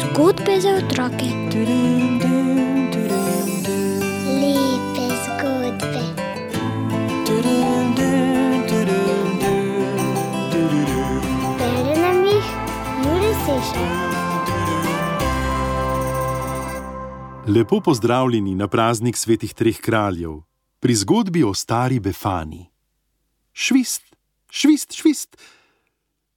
Zgodbe za otroke. Lepe zgodbe. Bere nam jih Juri Sešar. Lepo pozdravljeni na praznik svetih treh kraljev, pri zgodbi o stari Befani. Švist, švist, švist.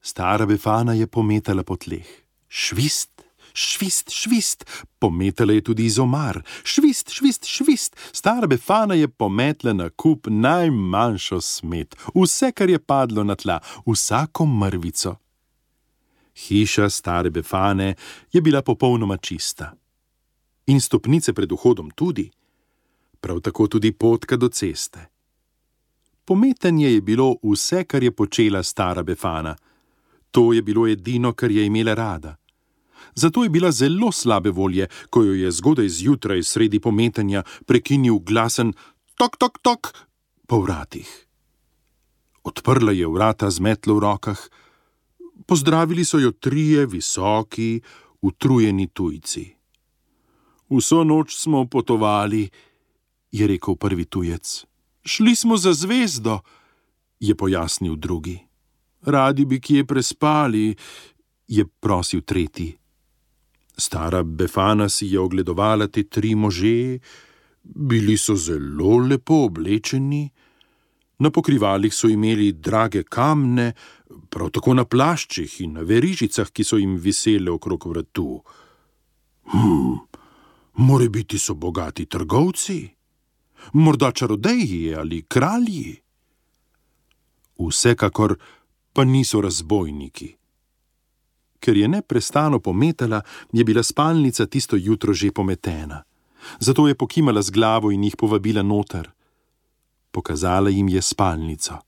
Stara Befana je pometala po tleh. Švist, švist, švist. Pometala je tudi iz omar. Švist, švist, švist. Stara Befana je pometla na kup najmanjšo smet, vse, kar je padlo na tla, vsako mrvico. Hiša stare Befane je bila popolnoma čista. In stopnice pred vhodom tudi, prav tako tudi potka do ceste. Pometanje je bilo vse, kar je počela stara Befana. To je bilo edino, kar je imela rada. Zato je bila zelo slabe volje, ko jo je zgodaj zjutraj sredi pometanja prekinil glasen tok, tok, tok po vratih. Odprla je vrata z metlo v rokah, pozdravili so jo trije visoki, utrujeni tujci. Vso noč smo potovali, je rekel prvi tujec. Šli smo za zvezdo, je pojasnil drugi. Radi bi kje prespali, je prosil tretji. Stara Befana si je ogledovala te tri može, bili so zelo lepo oblečeni, na pokrivalih so imeli drage kamne, prav tako na plaščih in na verižicah, ki so jim visele okrog vratu. Hm, more biti so bogati trgovci, morda čarodeji ali kralji. Vsekakor pa niso razbojniki. Ker je neprestano pometala, je bila spalnica tisto jutro že pometena. Zato je pokimala z glavo in jih povabila noter. Pokazala jim je spalnico.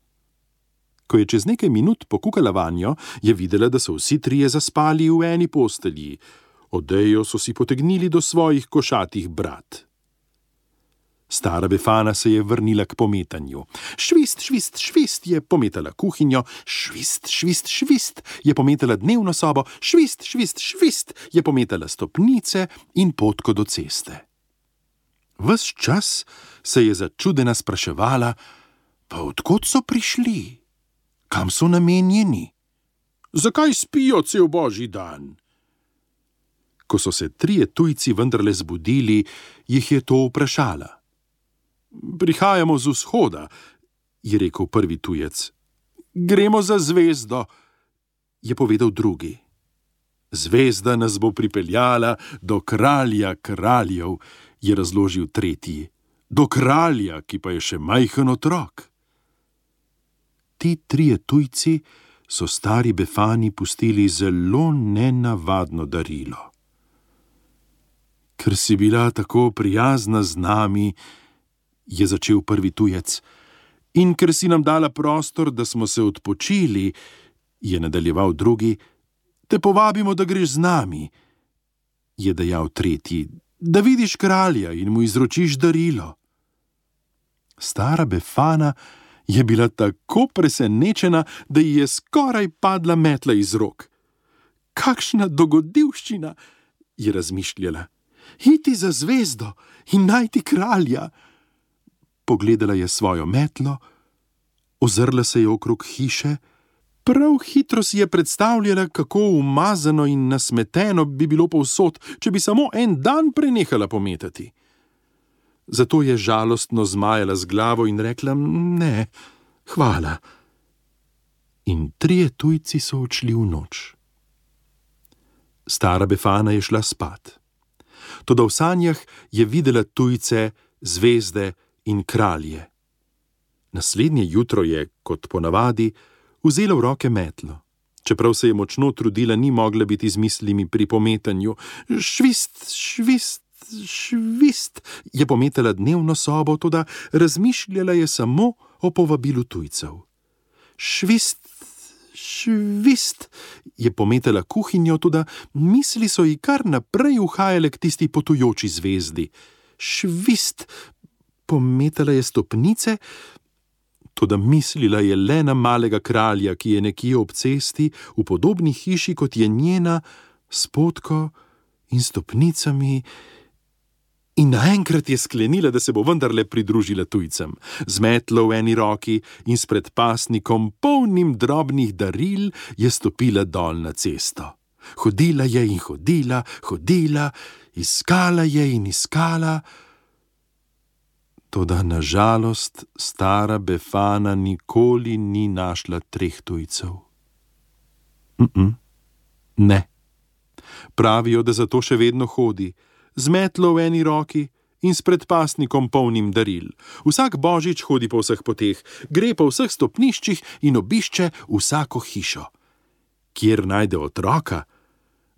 Ko je čez nekaj minut pokukala vanjo, je videla, da so vsi trije zaspali v eni postelji. Odejo so si potegnili do svojih košatih brat. Stara Befana se je vrnila k pometanju. Švist, švist, švist je pometala kuhinjo, švist, švist, švist je pometala dnevno sobo, švist, švist, švist je pometala stopnice in potko do ceste. Ves čas se je začudena spraševala, pa odkot so prišli, kam so namenjeni, zakaj spijo cel božji dan. Ko so se trije tujci vendarle zbudili, jih je to vprašala. Prihajamo z vzhoda, je rekel prvi tujec. Gremo za zvezdo, je povedal drugi. Zvezda nas bo pripeljala do kralja kraljev, je razložil tretji. Do kralja, ki pa je še majhen otrok. Ti trije tujci so stari Befani pustili zelo nenavadno darilo. Ker si bila tako prijazna z nami, je začel prvi tujec. In ker si nam dala prostor, da smo se odpočili, je nadaljeval drugi, te povabimo, da greš z nami, je dejal tretji, da vidiš kralja in mu izročiš darilo. Stara Befana je bila tako presenečena, da ji je skoraj padla metla iz rok. Kakšna dogodivščina, je razmišljala. Iti za zvezdo in najti kralja pogledala je svojo metlo, ozrla se je okrog hiše, prav hitro si je predstavljala, kako umazano in nasmeteno bi bilo povsod, če bi samo en dan prenehala pometati. Zato je žalostno zmajala z glavo in rekla: Ne, hvala. In trije tujci so odšli v noč. Stara Befana je šla spat. Toda v sanjah je videla tujce, zvezde, in kralje. Naslednje jutro je, kot ponavadi, vzela v roke metlo. Čeprav se je močno trudila, ni mogla biti z mislimi pri pometanju. Švist, švist, švist je pometala dnevno sobo, tudi razmišljala je samo o povabilu tujcev. Švist, švist je pometala kuhinjo, tudi misli so ji kar naprej uhajale k tisti potujoči zvezdi. Švist, pometala je stopnice, Toda mislila je le na malega kralja, ki je nekje ob cesti, v podobni hiši kot je njena, s potko in stopnicami. In naenkrat je sklenila, da se bo vendarle pridružila tujcem, z metlo v eni roki in s predpasnikom, polnim drobnih daril, je stopila dol na cesto. Hodila je in hodila, hodila, iskala je in iskala. Toda nažalost stara Befana nikoli ni našla treh tujcev. Mm -mm. Ne. Pravijo, da zato še vedno hodi, z metlo v eni roki in s predpasnikom polnim daril. Vsak božič hodi po vseh poteh, gre po vseh stopniščih in obišče vsako hišo. Kjer najde otroka,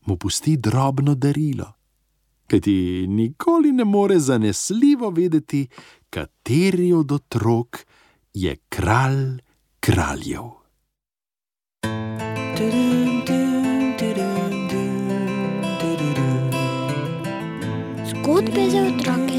mu pusti drobno darilo. Kajti nikoli ne more zanesljivo vedeti, kateri od otrok je kralj kraljev. Zgodbe za otroke.